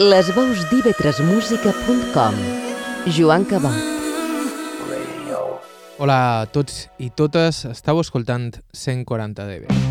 Les veus d'ivetresmusica.com Joan Cabot Hola a tots i totes, estàu escoltant 140 dB.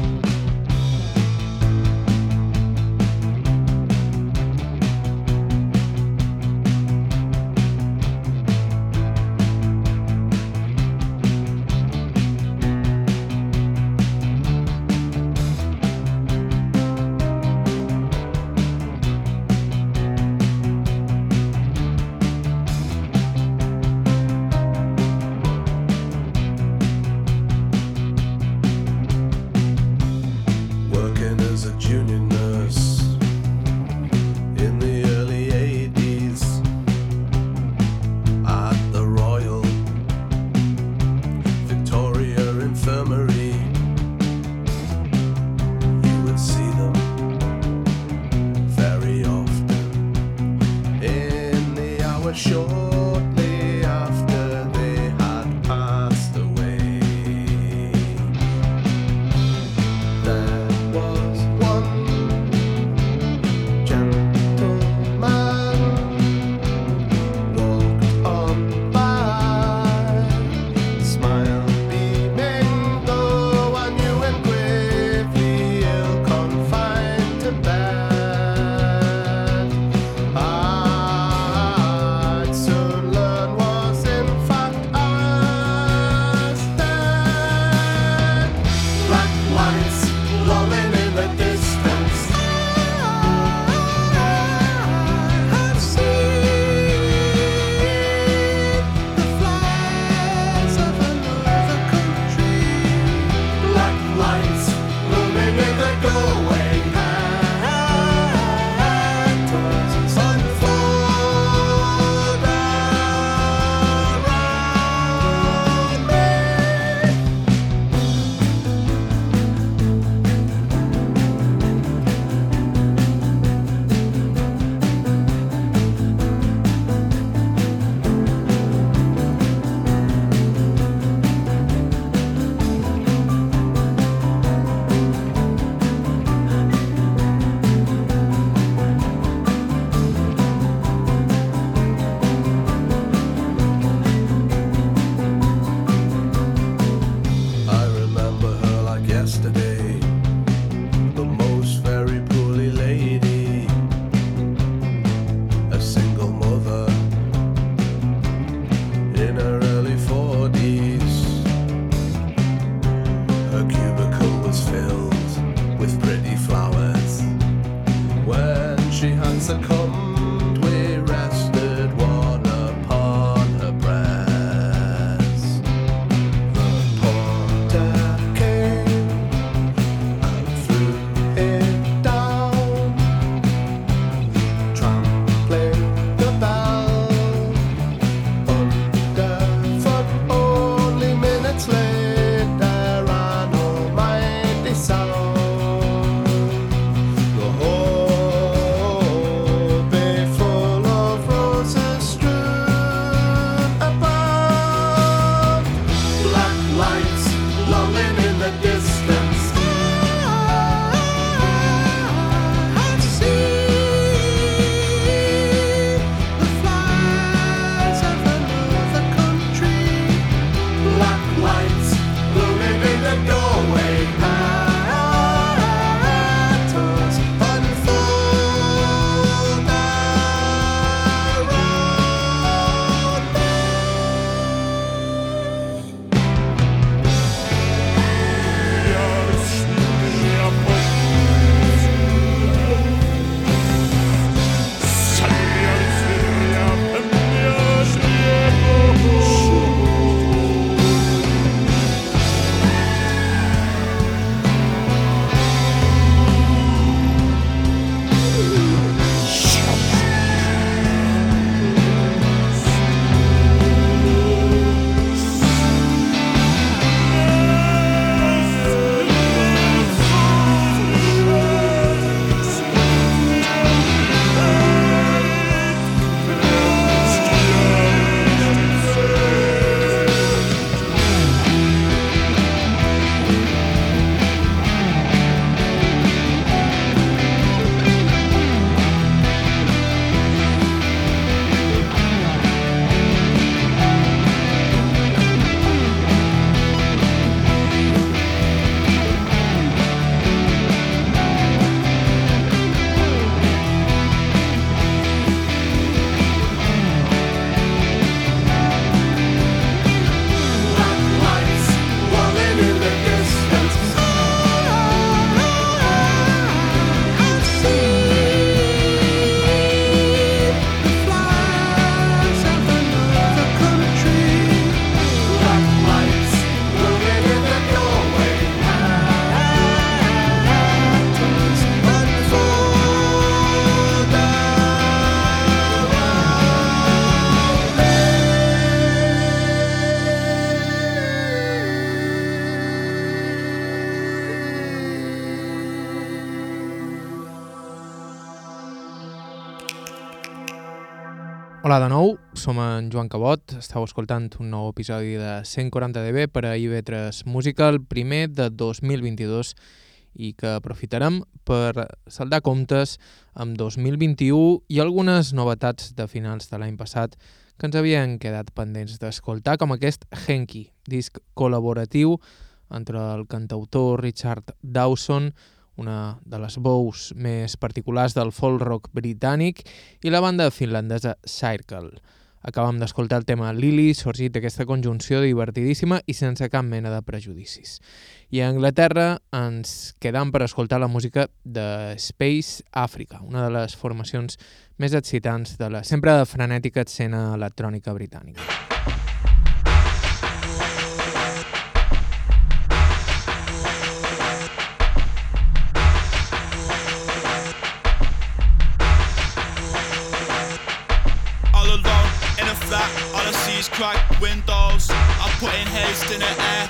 Hola de nou, som en Joan Cabot, estàu escoltant un nou episodi de 140dB per a IB3 Música, el primer de 2022 i que aprofitarem per saldar comptes amb 2021 i algunes novetats de finals de l'any passat que ens havien quedat pendents d'escoltar, com aquest Henky, disc col·laboratiu entre el cantautor Richard Dawson, una de les veus més particulars del folk rock britànic, i la banda finlandesa Circle. Acabam d'escoltar el tema Lily, sorgit d'aquesta conjunció divertidíssima i sense cap mena de prejudicis. I a Anglaterra ens quedam per escoltar la música de Space Africa, una de les formacions més excitants de la sempre frenètica escena electrònica britànica. Cracked windows. I'm putting haste in the air,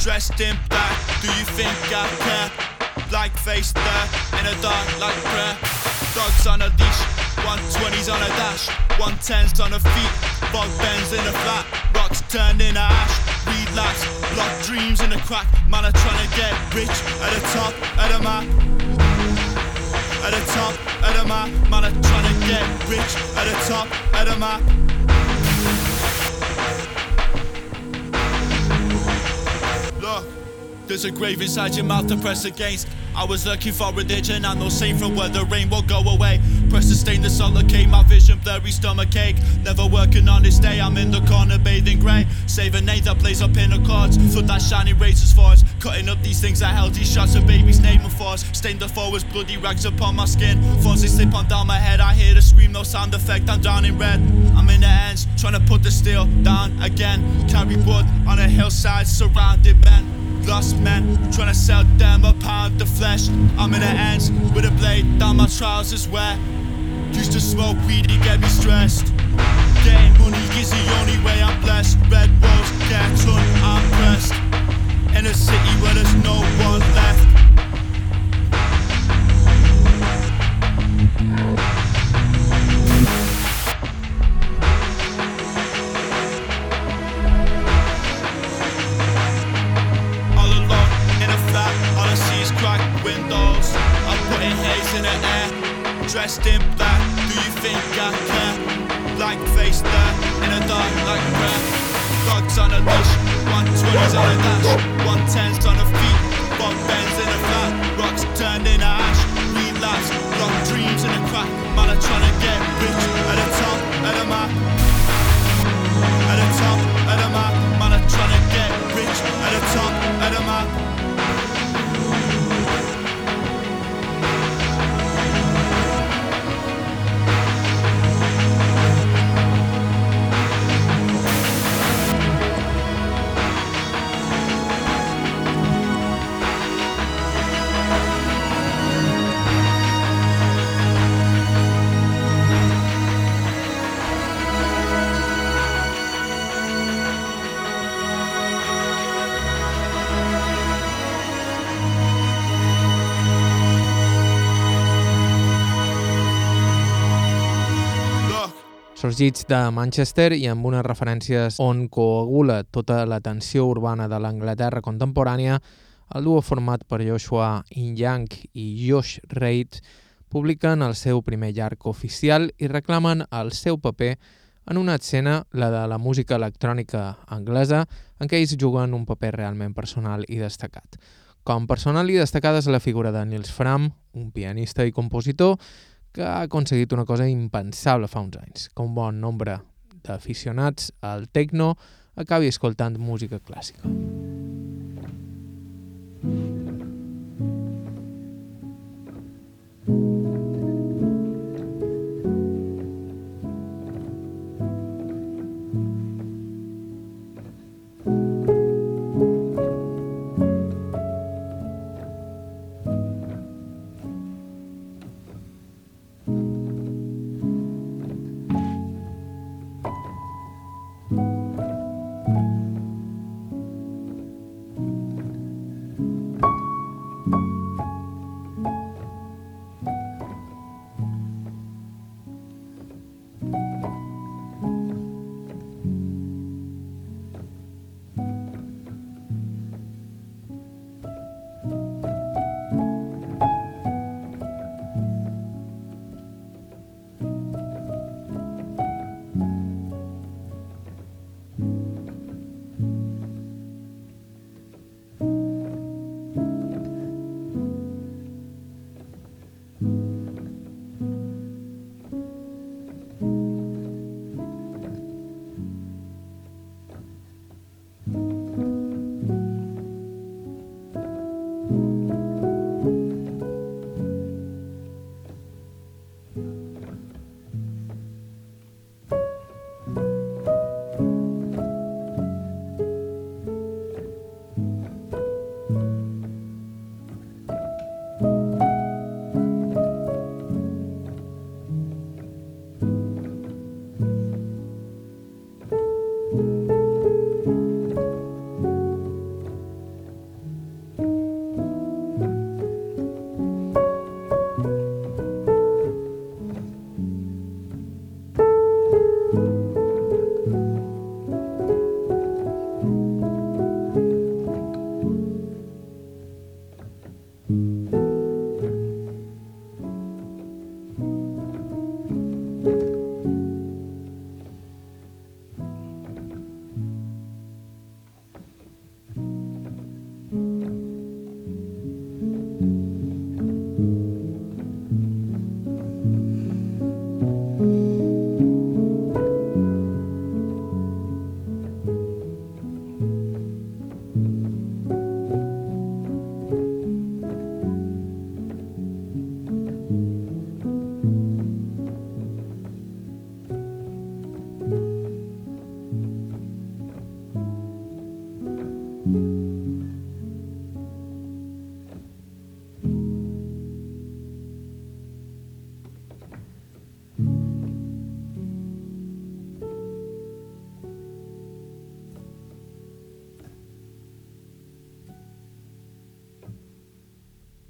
dressed in black. Do you think I care? Black face there in the dark like prayer. Dogs on a leash, 120s on a dash, 110s on a feet. Bog bends in a flat, rocks turned into ash. Relax, block dreams in a crack. Man, I'm trying to get rich at the top of the map at the top of the map. Man, I'm trying to get rich at the top of the map. There's a grave inside your mouth to press against. I was looking for religion and no saint from where the rain will go away. Press to stain the solacate, my vision blurry stomach ache. Never working on this day, I'm in the corner bathing grey. Save a name that plays up in the cards. Flood that shiny razors for us. Cutting up these things, I held these shots of babies' name and force. Stain the forwards, bloody rags upon my skin. Fuzzy slip on down my head, I hear the scream, no sound effect, I'm down in red. I'm in the ends, trying to put the steel down again. Carry wood on a hillside, surrounded men. Lost men, trying to sell them a pound of flesh. I'm in the ends with a blade down my trousers where used to smoke weed to get me stressed. Getting money is the only way I'm blessed. Red rose, get ton, I'm pressed. In a city where there's no one left. all alone in a flat. All I see is cracked windows. I'm putting haze in the air, dressed in black. Do you think I care? Black face there in the dark like prayer. Dogs on a leash, 120s on a dash, 110s on a feet. Sorgits de Manchester i amb unes referències on coagula tota la tensió urbana de l'Anglaterra contemporània, el duo format per Joshua Inyang i Josh Reid publiquen el seu primer llarg oficial i reclamen el seu paper en una escena, la de la música electrònica anglesa, en què ells juguen un paper realment personal i destacat. Com personal i destacada és la figura de Nils Fram, un pianista i compositor que ha aconseguit una cosa impensable fa uns anys, que un bon nombre d'aficionats al techno acabi escoltant música clàssica.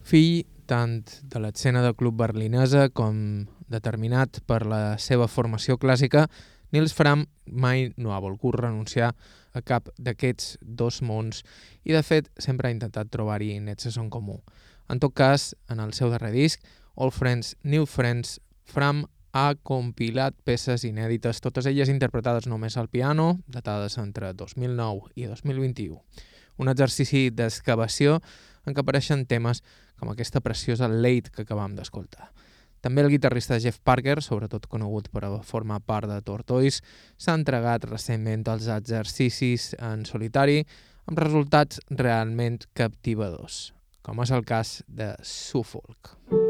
Fill tant de l'escena de club berlinesa com determinat per la seva formació clàssica, Nils Fram mai no ha volgut renunciar a cap d'aquests dos mons i, de fet, sempre ha intentat trobar-hi nexes en comú. En tot cas, en el seu darrer disc, All Friends, New Friends, Fram ha compilat peces inèdites, totes elles interpretades només al piano, datades entre 2009 i 2021. Un exercici d'excavació en què apareixen temes com aquesta preciosa Late que acabam d'escoltar. També el guitarrista Jeff Parker, sobretot conegut per formar part de Tortoise, s'ha entregat recentment als exercicis en solitari amb resultats realment captivadors, com és el cas de Suffolk.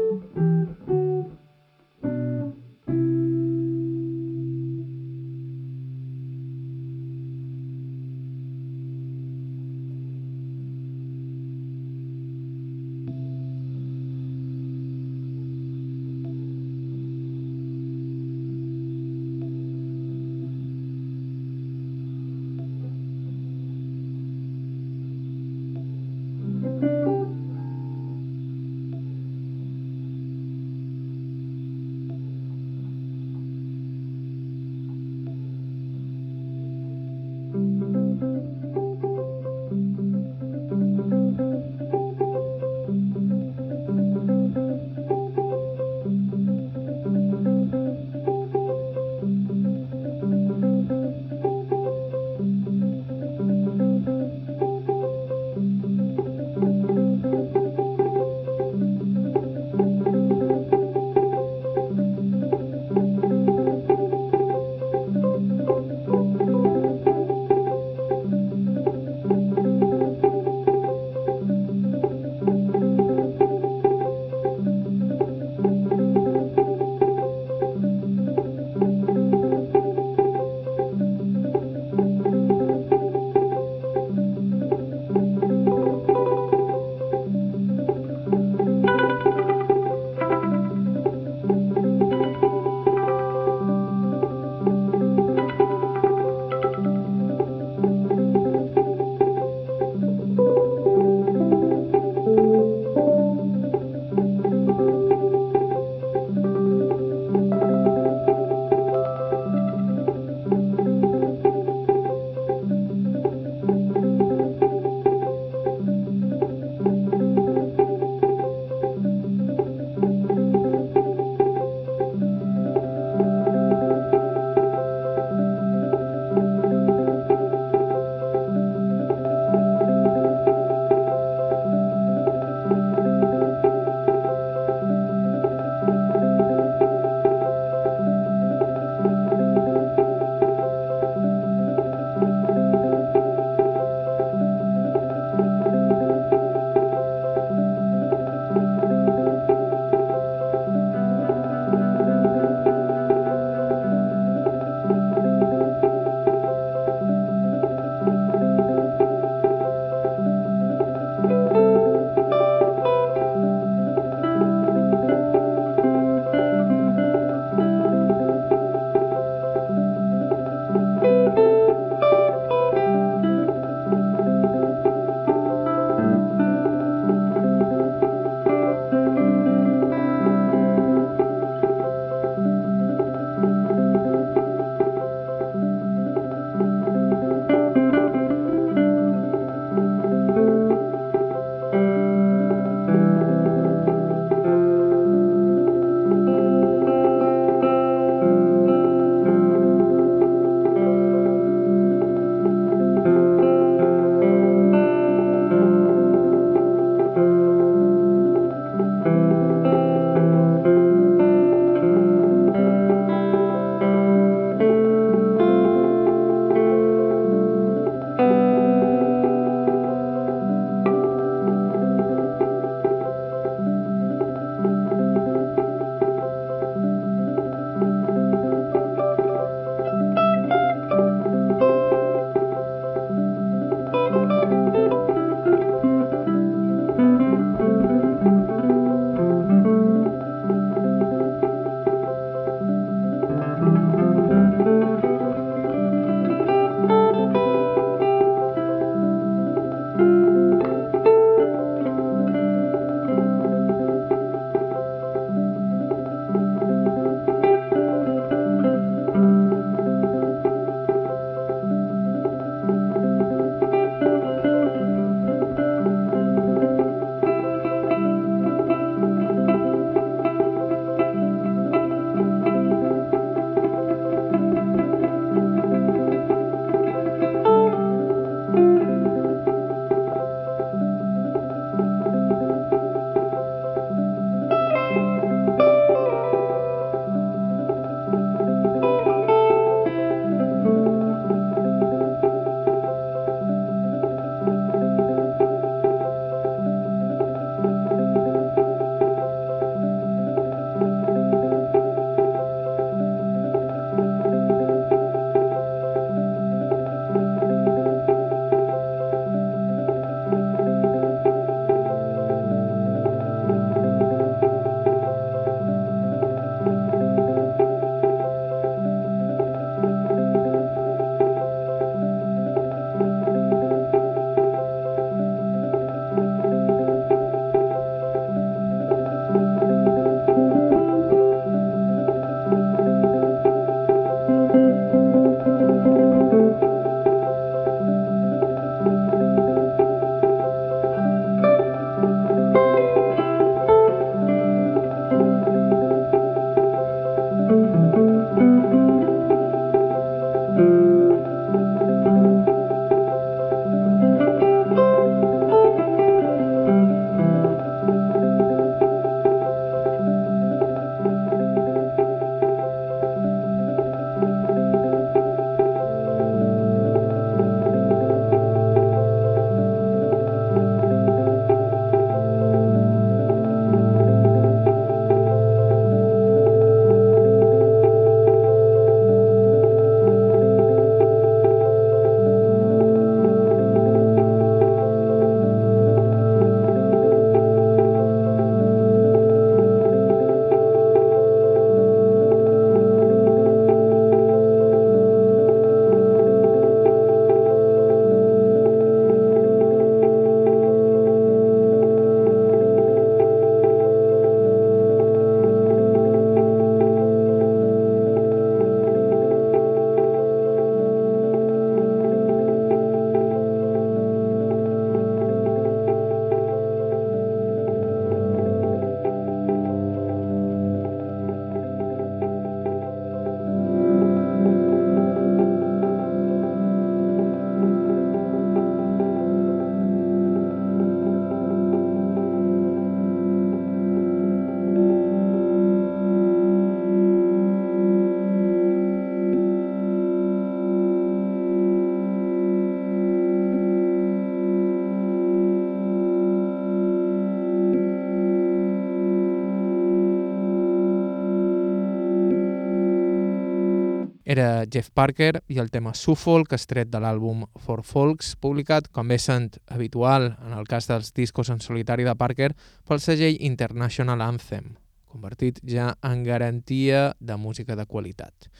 Era Jeff Parker i el tema Suffolk, estret de l'àlbum For Folks, publicat, com bé sent habitual en el cas dels discos en solitari de Parker, pel segell International Anthem, convertit ja en garantia de música de qualitat.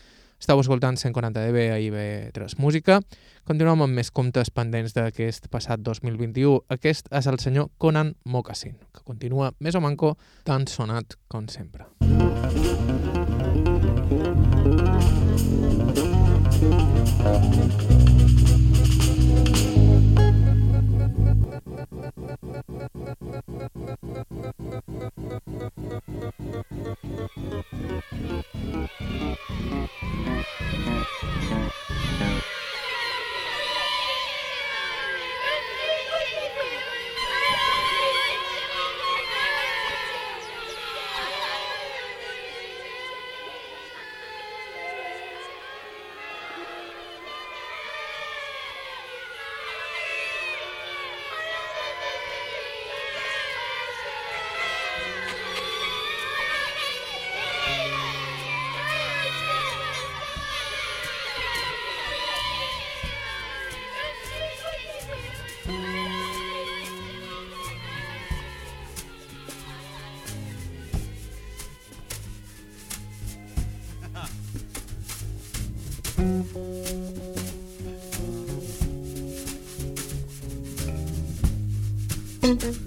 Estau escoltant 140 dB a IB3 Música. Continuem amb més comptes pendents d'aquest passat 2021. Aquest és el senyor Conan Moccasin, que continua més o manco tan sonat com sempre. De Yeah. Thank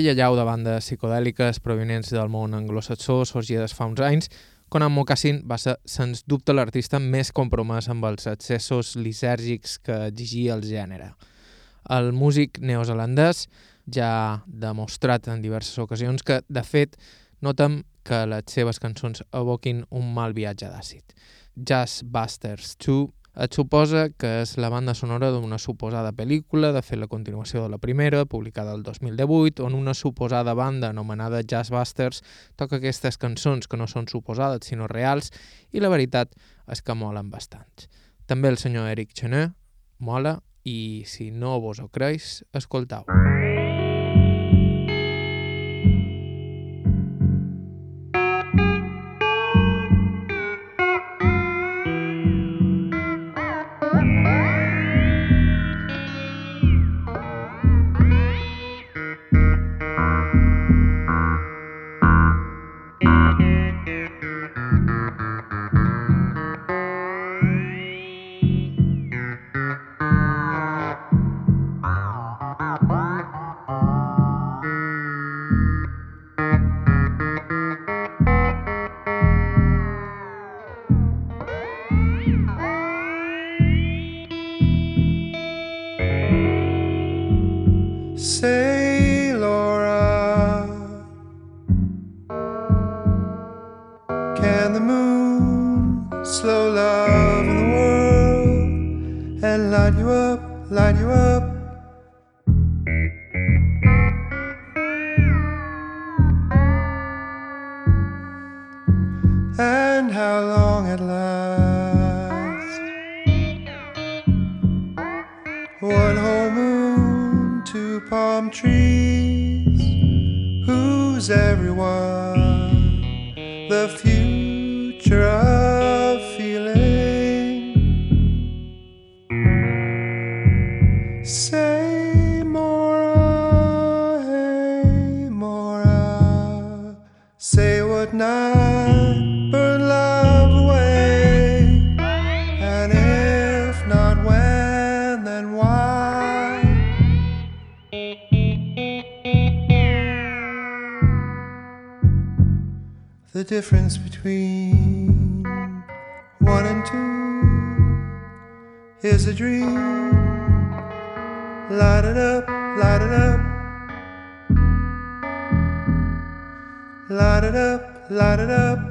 aquella llau de bandes psicodèliques provenents del món anglosaxó sorgides fa uns anys, Conan Mocassin va ser, sens dubte, l'artista més compromès amb els excessos lisèrgics que exigia el gènere. El músic neozelandès ja ha demostrat en diverses ocasions que, de fet, notem que les seves cançons evoquin un mal viatge d'àcid. Jazz Busters 2 et suposa que és la banda sonora d'una suposada pel·lícula, de fet la continuació de la primera, publicada el 2018, on una suposada banda anomenada Jazz Busters toca aquestes cançons que no són suposades sinó reals i la veritat és que molen bastant. També el senyor Eric Chenet mola i si no vos ho creus, escoltau. Say, What night burn love away. And if not when, then why? The difference between one and two is a dream. Light it up, light it up. Light it up, light it up.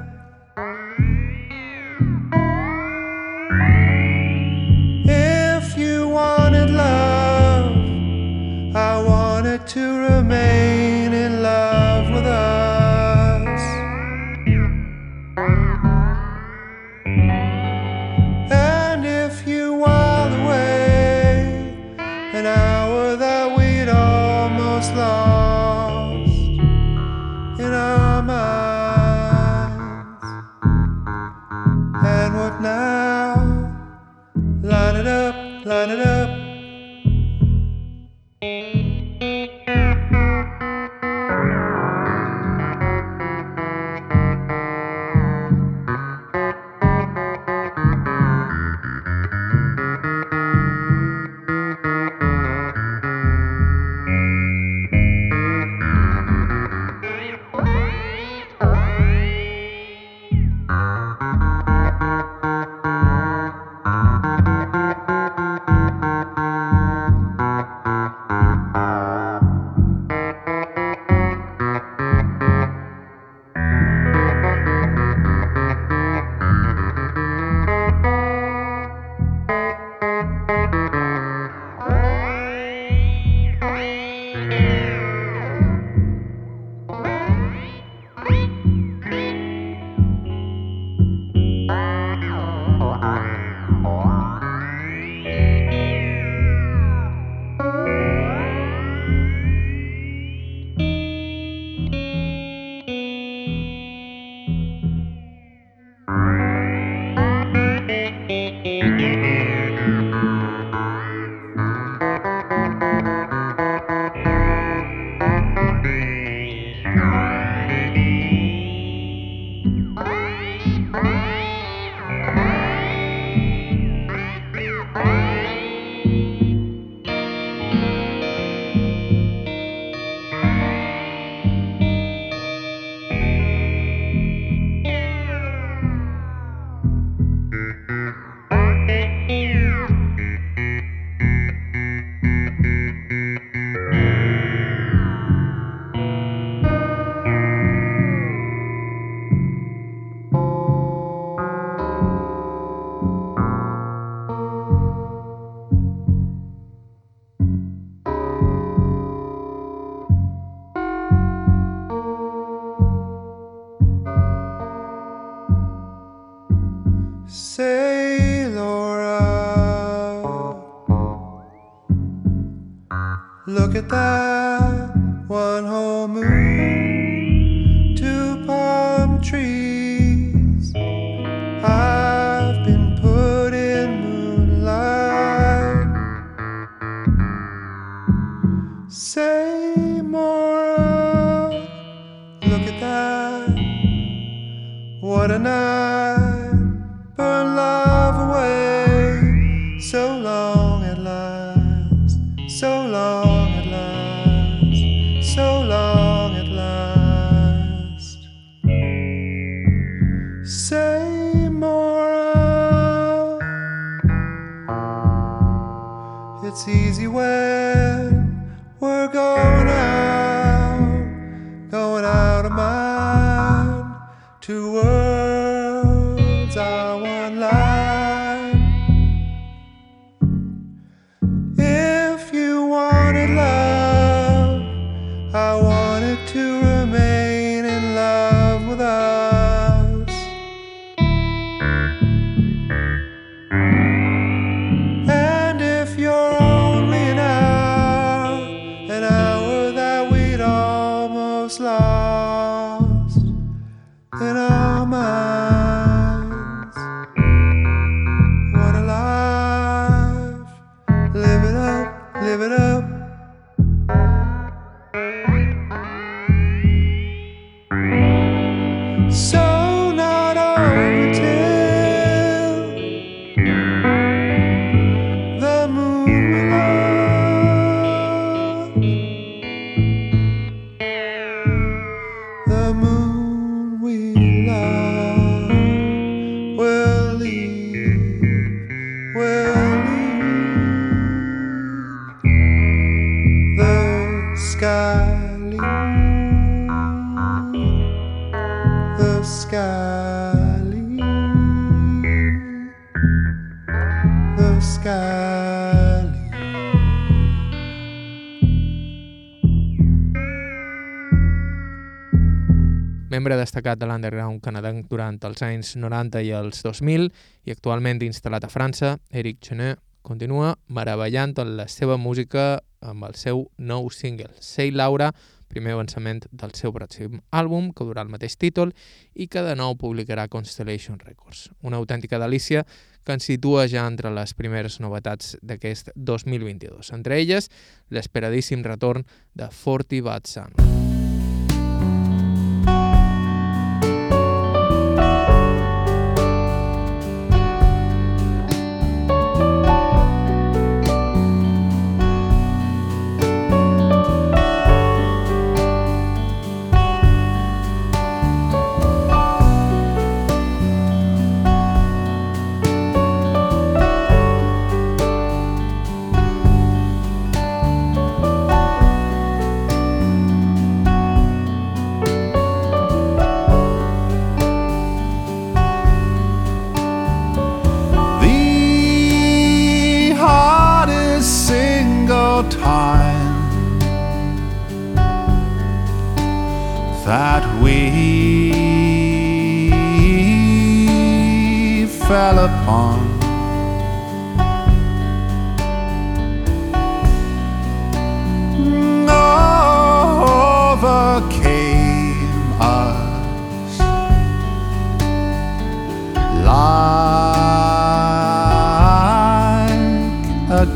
Membre destacat de l'underground canadenc durant els anys 90 i els 2000 i actualment instal·lat a França, Eric Chenet continua meravellant en la seva música amb el seu nou single, Say Laura, primer avançament del seu pròxim àlbum, que durà el mateix títol i que de nou publicarà Constellation Records. Una autèntica delícia que ens situa ja entre les primeres novetats d'aquest 2022. Entre elles, l'esperadíssim retorn de Forty Bad Sun.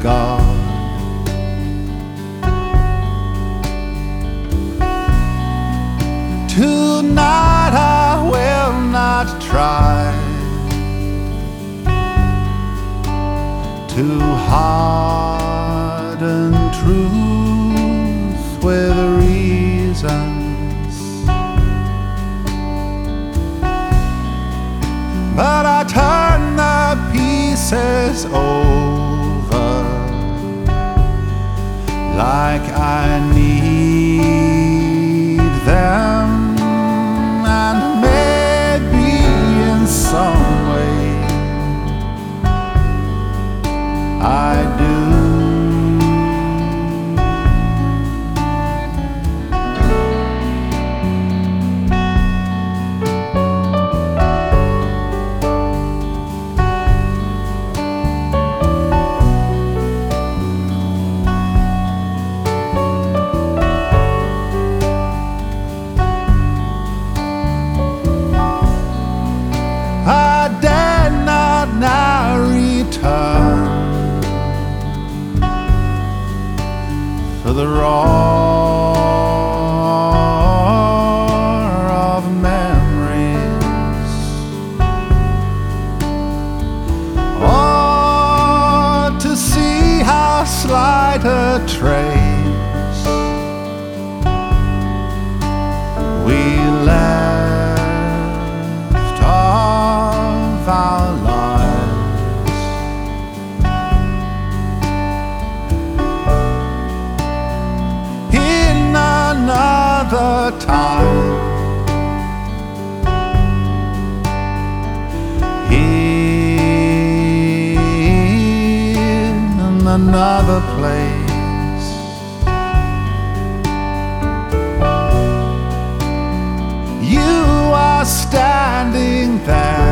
God. Tonight I will not try to harden truth with reasons. But I turn the pieces over like I need them, and maybe in some way I do. Train. path.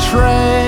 Train.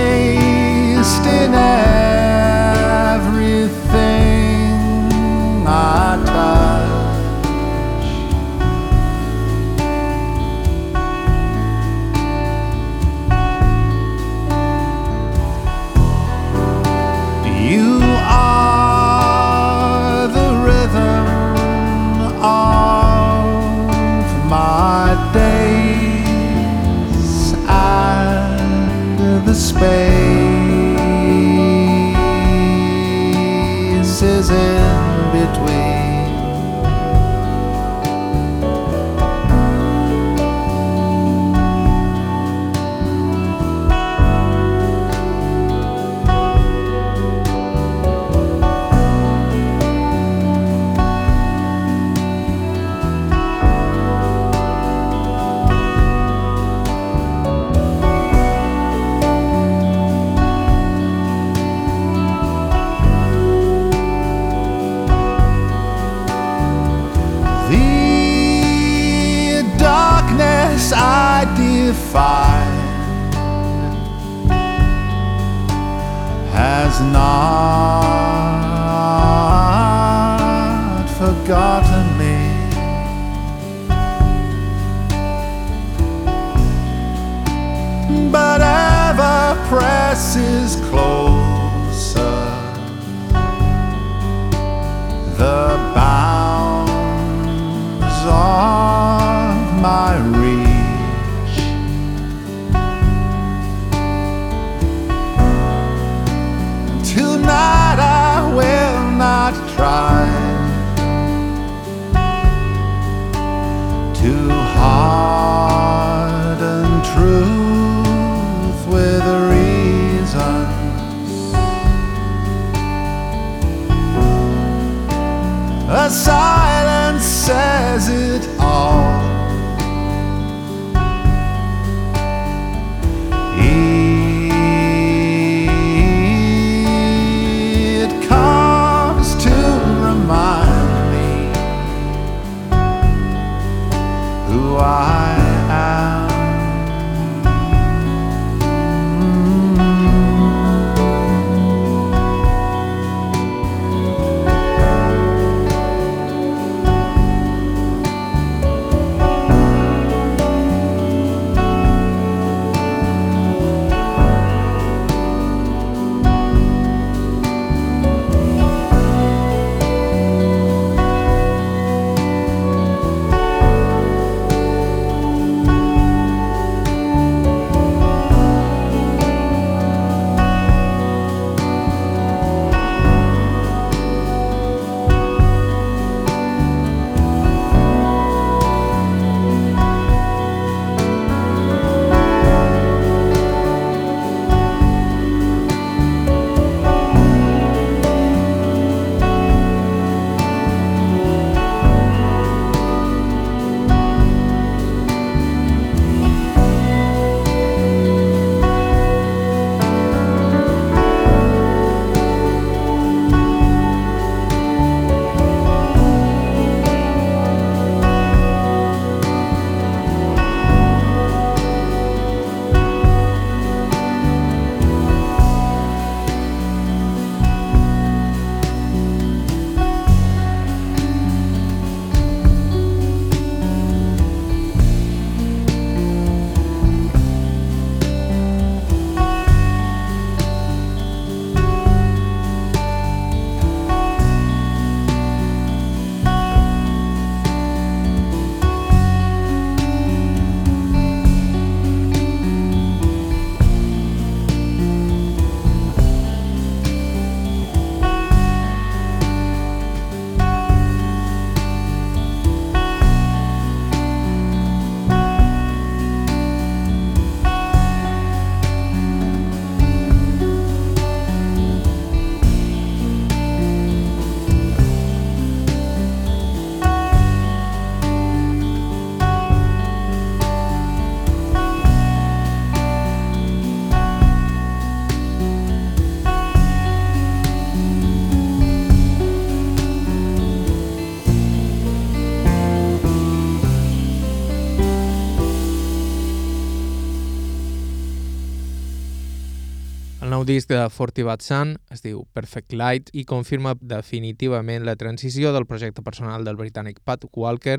Nou disc de Fortivat Sun es diu Perfect Light i confirma definitivament la transició del projecte personal del britànic Pat Walker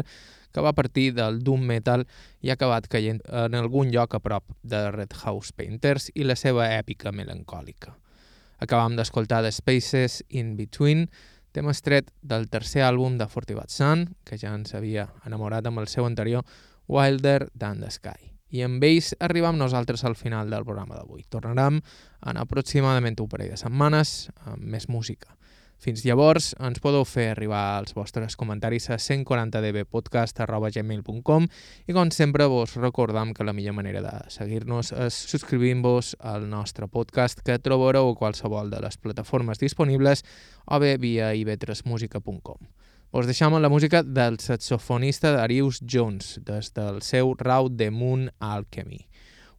que va partir del Doom Metal i ha acabat caient en algun lloc a prop de Red House Painters i la seva èpica melancòlica. Acabam d'escoltar The Spaces in Between, tema estret del tercer àlbum de Fortivat Sun, que ja ens havia enamorat amb el seu anterior Wilder Than the Sky. I amb ells arribam nosaltres al final del programa d'avui. Tornarem en aproximadament un parell de setmanes amb més música. Fins llavors, ens podeu fer arribar els vostres comentaris a 140dbpodcast.gmail.com i com sempre vos recordam que la millor manera de seguir-nos és subscrivint-vos al nostre podcast que trobareu a qualsevol de les plataformes disponibles o bé via ib3musica.com. Us deixam amb la música del saxofonista Darius Jones des del seu Raw the Moon Alchemy,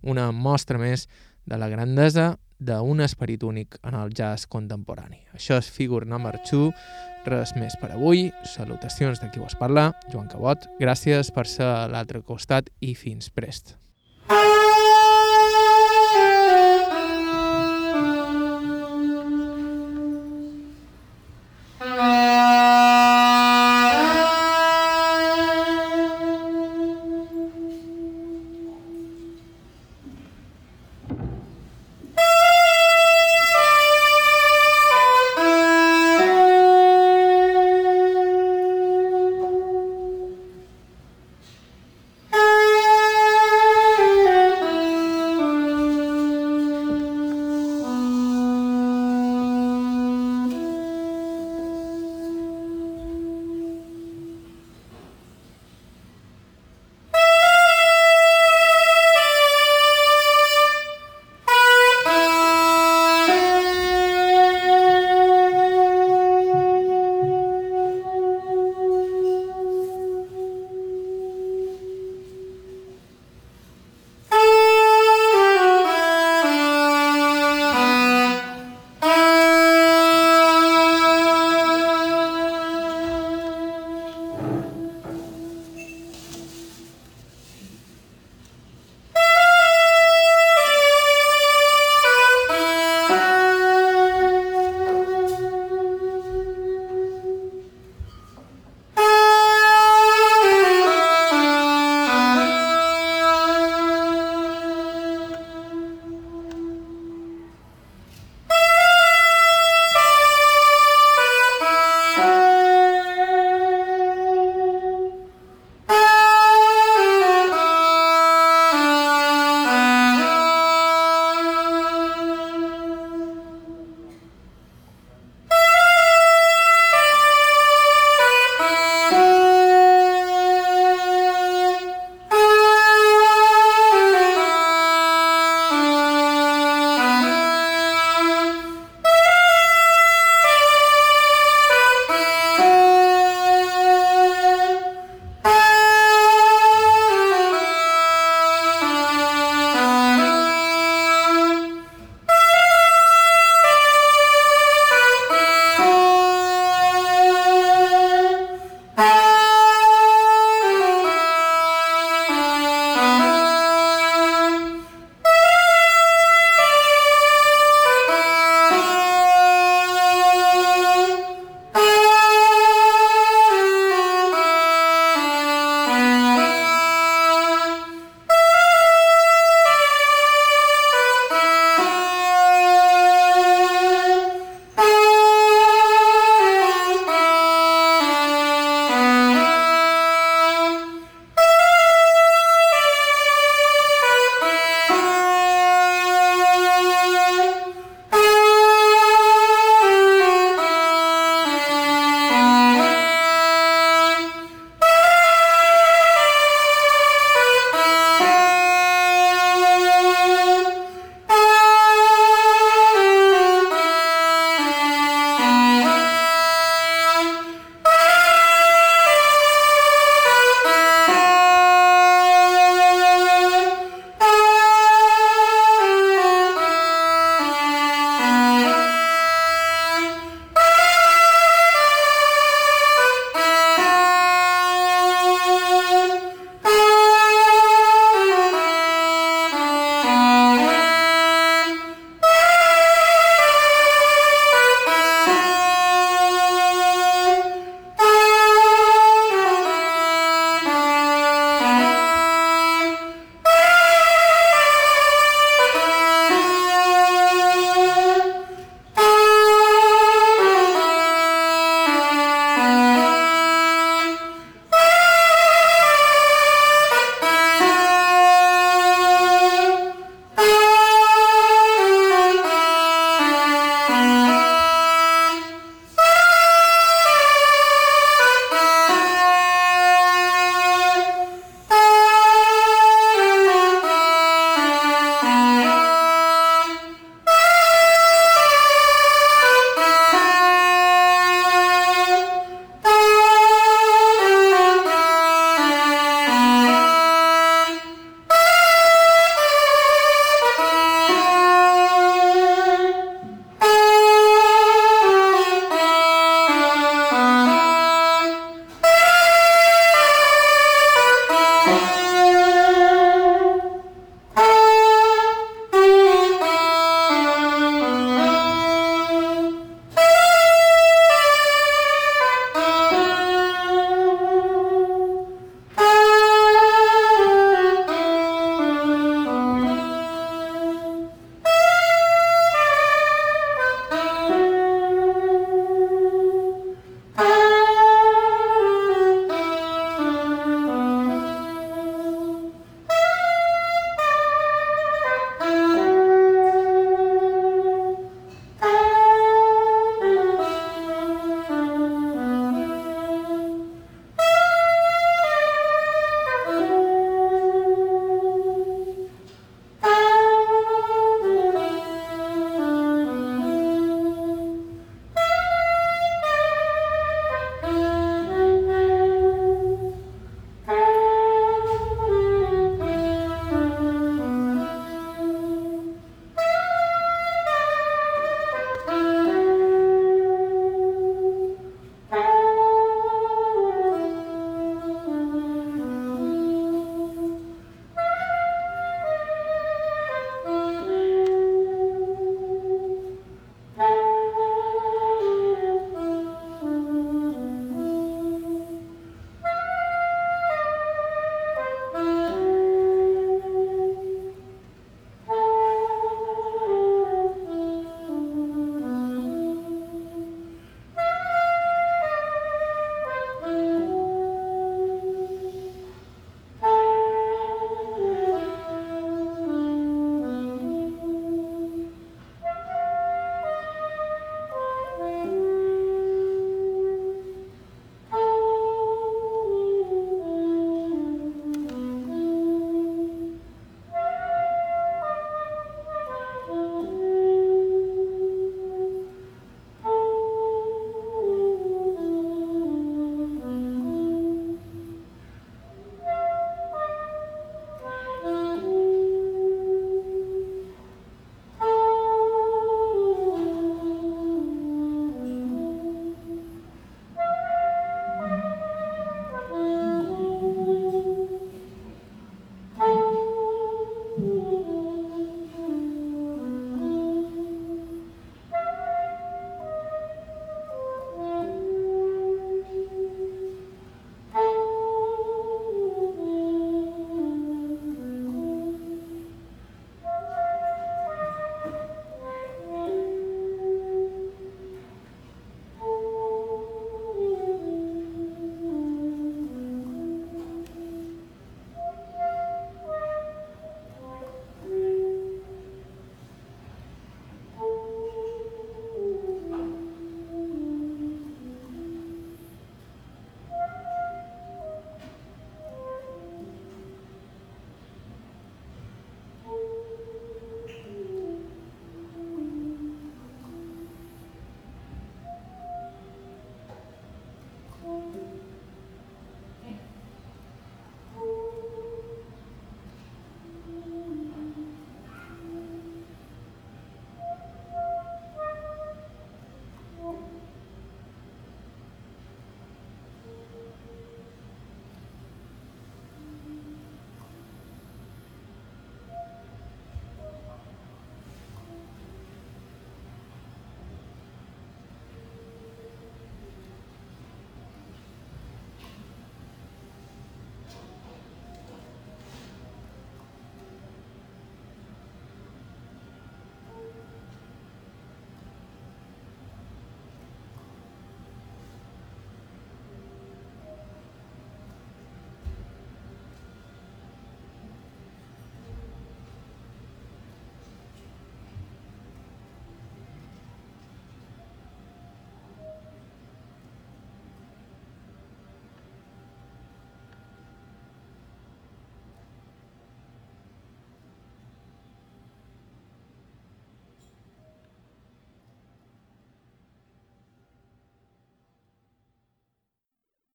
una mostra més de la grandesa d'un esperit únic en el jazz contemporani. Això és Figure Number 2, res més per avui, salutacions de qui vos parla, Joan Cabot, gràcies per ser a l'altre costat i fins prest.